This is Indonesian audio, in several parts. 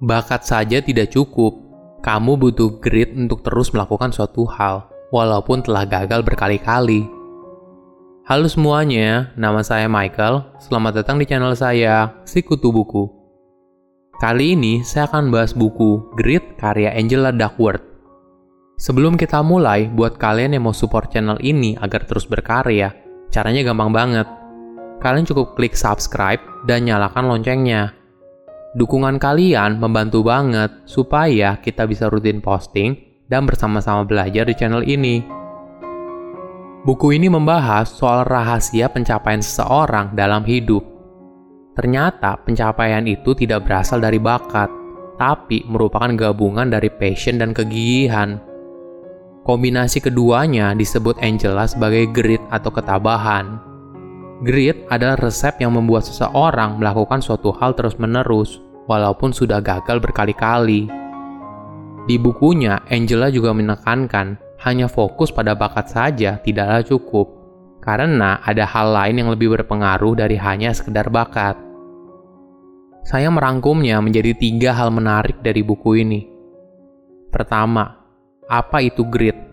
Bakat saja tidak cukup. Kamu butuh grit untuk terus melakukan suatu hal, walaupun telah gagal berkali-kali. Halo semuanya, nama saya Michael. Selamat datang di channel saya, Sikutu Buku. Kali ini saya akan bahas buku Grit karya Angela Duckworth. Sebelum kita mulai, buat kalian yang mau support channel ini agar terus berkarya, caranya gampang banget. Kalian cukup klik subscribe dan nyalakan loncengnya Dukungan kalian membantu banget supaya kita bisa rutin posting dan bersama-sama belajar di channel ini. Buku ini membahas soal rahasia pencapaian seseorang dalam hidup. Ternyata pencapaian itu tidak berasal dari bakat, tapi merupakan gabungan dari passion dan kegigihan. Kombinasi keduanya disebut Angela sebagai grit atau ketabahan. Grit adalah resep yang membuat seseorang melakukan suatu hal terus-menerus, walaupun sudah gagal berkali-kali. Di bukunya, Angela juga menekankan hanya fokus pada bakat saja tidaklah cukup, karena ada hal lain yang lebih berpengaruh dari hanya sekedar bakat. Saya merangkumnya menjadi tiga hal menarik dari buku ini. Pertama, apa itu grit?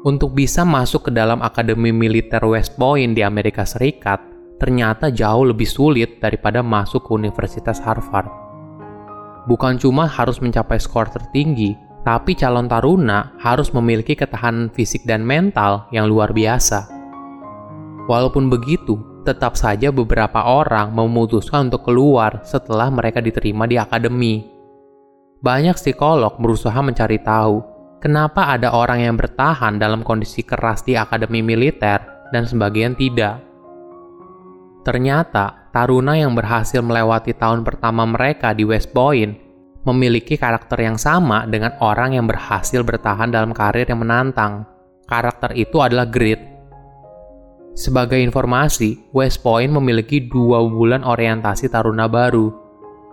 Untuk bisa masuk ke dalam Akademi Militer West Point di Amerika Serikat, ternyata jauh lebih sulit daripada masuk ke Universitas Harvard. Bukan cuma harus mencapai skor tertinggi, tapi calon taruna harus memiliki ketahanan fisik dan mental yang luar biasa. Walaupun begitu, tetap saja beberapa orang memutuskan untuk keluar setelah mereka diterima di akademi. Banyak psikolog berusaha mencari tahu kenapa ada orang yang bertahan dalam kondisi keras di akademi militer dan sebagian tidak. Ternyata, taruna yang berhasil melewati tahun pertama mereka di West Point memiliki karakter yang sama dengan orang yang berhasil bertahan dalam karir yang menantang. Karakter itu adalah grit. Sebagai informasi, West Point memiliki dua bulan orientasi taruna baru.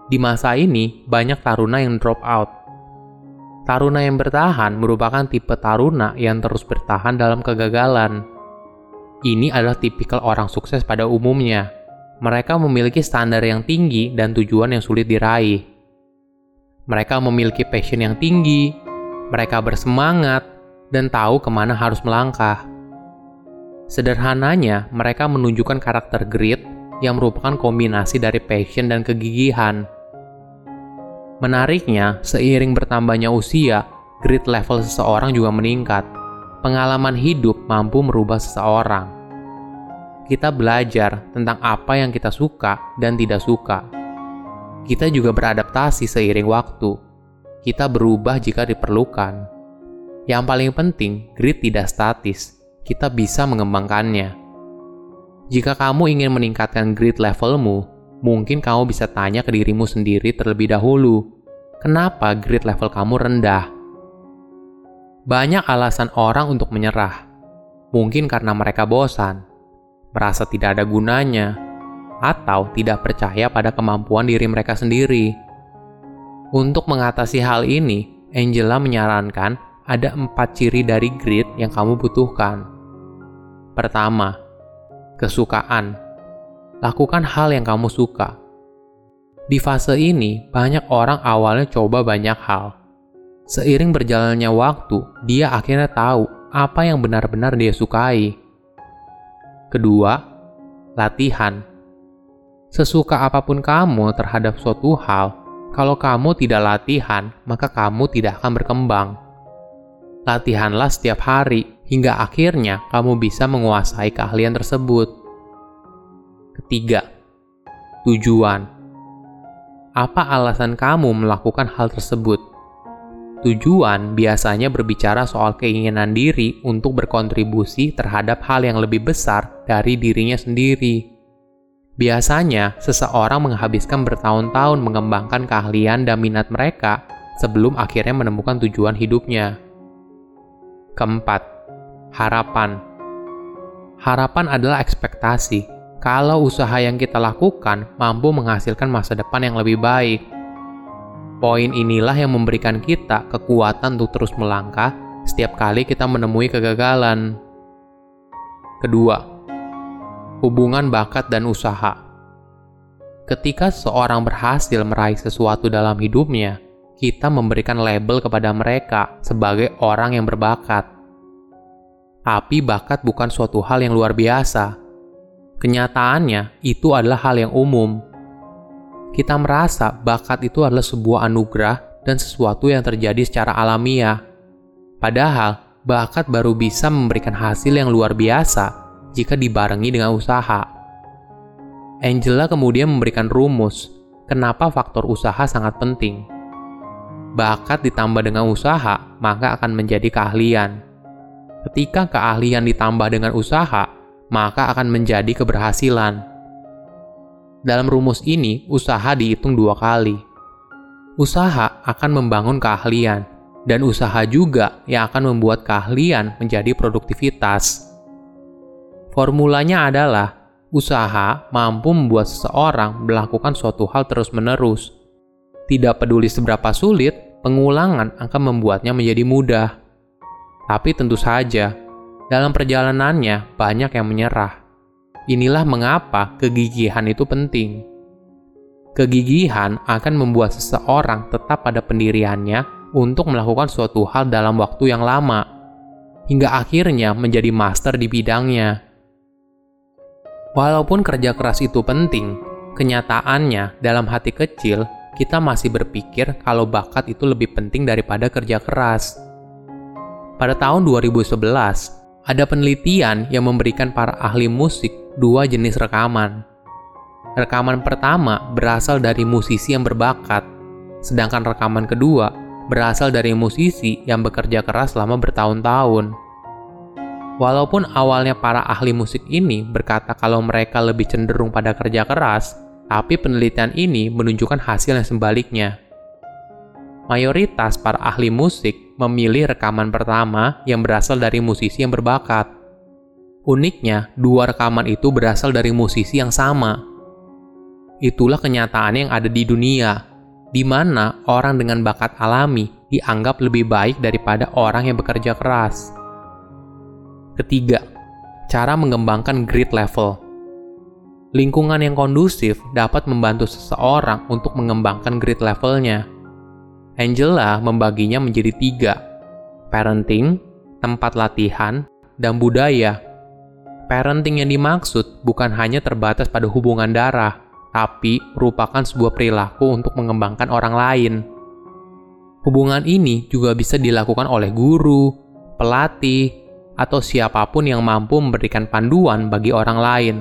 Di masa ini, banyak taruna yang drop out Taruna yang bertahan merupakan tipe taruna yang terus bertahan dalam kegagalan. Ini adalah tipikal orang sukses pada umumnya. Mereka memiliki standar yang tinggi dan tujuan yang sulit diraih. Mereka memiliki passion yang tinggi, mereka bersemangat, dan tahu ke mana harus melangkah. Sederhananya, mereka menunjukkan karakter grit yang merupakan kombinasi dari passion dan kegigihan Menariknya, seiring bertambahnya usia, grit level seseorang juga meningkat. Pengalaman hidup mampu merubah seseorang. Kita belajar tentang apa yang kita suka dan tidak suka. Kita juga beradaptasi seiring waktu. Kita berubah jika diperlukan. Yang paling penting, grit tidak statis. Kita bisa mengembangkannya. Jika kamu ingin meningkatkan grit levelmu, Mungkin kamu bisa tanya ke dirimu sendiri terlebih dahulu, kenapa grit level kamu rendah? Banyak alasan orang untuk menyerah. Mungkin karena mereka bosan, merasa tidak ada gunanya, atau tidak percaya pada kemampuan diri mereka sendiri. Untuk mengatasi hal ini, Angela menyarankan ada empat ciri dari grit yang kamu butuhkan. Pertama, kesukaan lakukan hal yang kamu suka. Di fase ini, banyak orang awalnya coba banyak hal. Seiring berjalannya waktu, dia akhirnya tahu apa yang benar-benar dia sukai. Kedua, latihan. Sesuka apa pun kamu terhadap suatu hal, kalau kamu tidak latihan, maka kamu tidak akan berkembang. Latihanlah setiap hari hingga akhirnya kamu bisa menguasai keahlian tersebut. Ketiga, tujuan. Apa alasan kamu melakukan hal tersebut? Tujuan biasanya berbicara soal keinginan diri untuk berkontribusi terhadap hal yang lebih besar dari dirinya sendiri. Biasanya, seseorang menghabiskan bertahun-tahun mengembangkan keahlian dan minat mereka sebelum akhirnya menemukan tujuan hidupnya. Keempat, harapan. Harapan adalah ekspektasi kalau usaha yang kita lakukan mampu menghasilkan masa depan yang lebih baik. Poin inilah yang memberikan kita kekuatan untuk terus melangkah setiap kali kita menemui kegagalan. Kedua, hubungan bakat dan usaha. Ketika seseorang berhasil meraih sesuatu dalam hidupnya, kita memberikan label kepada mereka sebagai orang yang berbakat. Tapi bakat bukan suatu hal yang luar biasa. Kenyataannya, itu adalah hal yang umum. Kita merasa bakat itu adalah sebuah anugerah dan sesuatu yang terjadi secara alamiah. Padahal, bakat baru bisa memberikan hasil yang luar biasa jika dibarengi dengan usaha. Angela kemudian memberikan rumus kenapa faktor usaha sangat penting. Bakat ditambah dengan usaha, maka akan menjadi keahlian. Ketika keahlian ditambah dengan usaha, maka akan menjadi keberhasilan. Dalam rumus ini, usaha dihitung dua kali. Usaha akan membangun keahlian, dan usaha juga yang akan membuat keahlian menjadi produktivitas. Formulanya adalah Usaha mampu membuat seseorang melakukan suatu hal terus-menerus. Tidak peduli seberapa sulit, pengulangan akan membuatnya menjadi mudah. Tapi tentu saja, dalam perjalanannya banyak yang menyerah. Inilah mengapa kegigihan itu penting. Kegigihan akan membuat seseorang tetap pada pendiriannya untuk melakukan suatu hal dalam waktu yang lama, hingga akhirnya menjadi master di bidangnya. Walaupun kerja keras itu penting, kenyataannya dalam hati kecil kita masih berpikir kalau bakat itu lebih penting daripada kerja keras. Pada tahun 2011, ada penelitian yang memberikan para ahli musik dua jenis rekaman. Rekaman pertama berasal dari musisi yang berbakat, sedangkan rekaman kedua berasal dari musisi yang bekerja keras selama bertahun-tahun. Walaupun awalnya para ahli musik ini berkata kalau mereka lebih cenderung pada kerja keras, tapi penelitian ini menunjukkan hasil yang sebaliknya. Mayoritas para ahli musik memilih rekaman pertama yang berasal dari musisi yang berbakat. Uniknya, dua rekaman itu berasal dari musisi yang sama. Itulah kenyataan yang ada di dunia, di mana orang dengan bakat alami dianggap lebih baik daripada orang yang bekerja keras. Ketiga, cara mengembangkan grit level. Lingkungan yang kondusif dapat membantu seseorang untuk mengembangkan grit levelnya. Angela membaginya menjadi tiga, parenting, tempat latihan, dan budaya. Parenting yang dimaksud bukan hanya terbatas pada hubungan darah, tapi merupakan sebuah perilaku untuk mengembangkan orang lain. Hubungan ini juga bisa dilakukan oleh guru, pelatih, atau siapa pun yang mampu memberikan panduan bagi orang lain.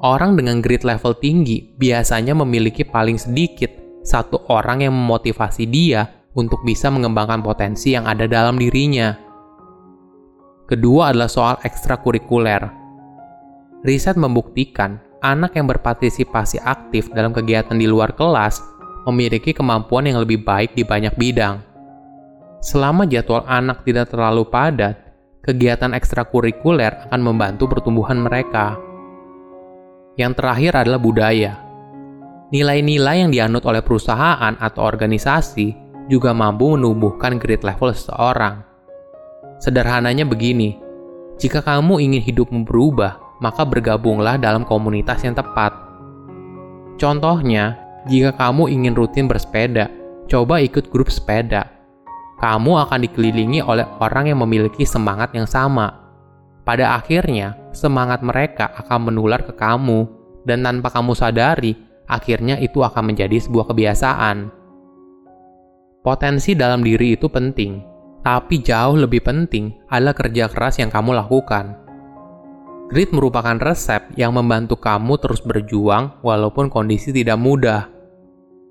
Orang dengan grit level tinggi biasanya memiliki paling sedikit satu orang yang memotivasi dia untuk bisa mengembangkan potensi yang ada dalam dirinya. Kedua adalah soal ekstrakurikuler. Riset membuktikan anak yang berpartisipasi aktif dalam kegiatan di luar kelas memiliki kemampuan yang lebih baik di banyak bidang. Selama jadwal anak tidak terlalu padat, kegiatan ekstrakurikuler akan membantu pertumbuhan mereka. Yang terakhir adalah budaya. Nilai-nilai yang dianut oleh perusahaan atau organisasi juga mampu menumbuhkan grit level seseorang. Sederhananya begini, jika kamu ingin hidupmu berubah, maka bergabunglah dalam komunitas yang tepat. Contohnya, jika kamu ingin rutin bersepeda, coba ikut grup sepeda kamu akan dikelilingi oleh orang yang memiliki semangat yang sama. Pada akhirnya, semangat mereka akan menular ke kamu, dan tanpa kamu sadari, akhirnya itu akan menjadi sebuah kebiasaan. Potensi dalam diri itu penting, tapi jauh lebih penting adalah kerja keras yang kamu lakukan. Grit merupakan resep yang membantu kamu terus berjuang walaupun kondisi tidak mudah.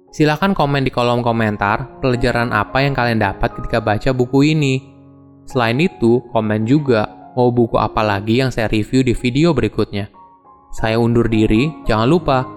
Silahkan komen di kolom komentar pelajaran apa yang kalian dapat ketika baca buku ini. Selain itu, komen juga mau buku apa lagi yang saya review di video berikutnya. Saya undur diri, jangan lupa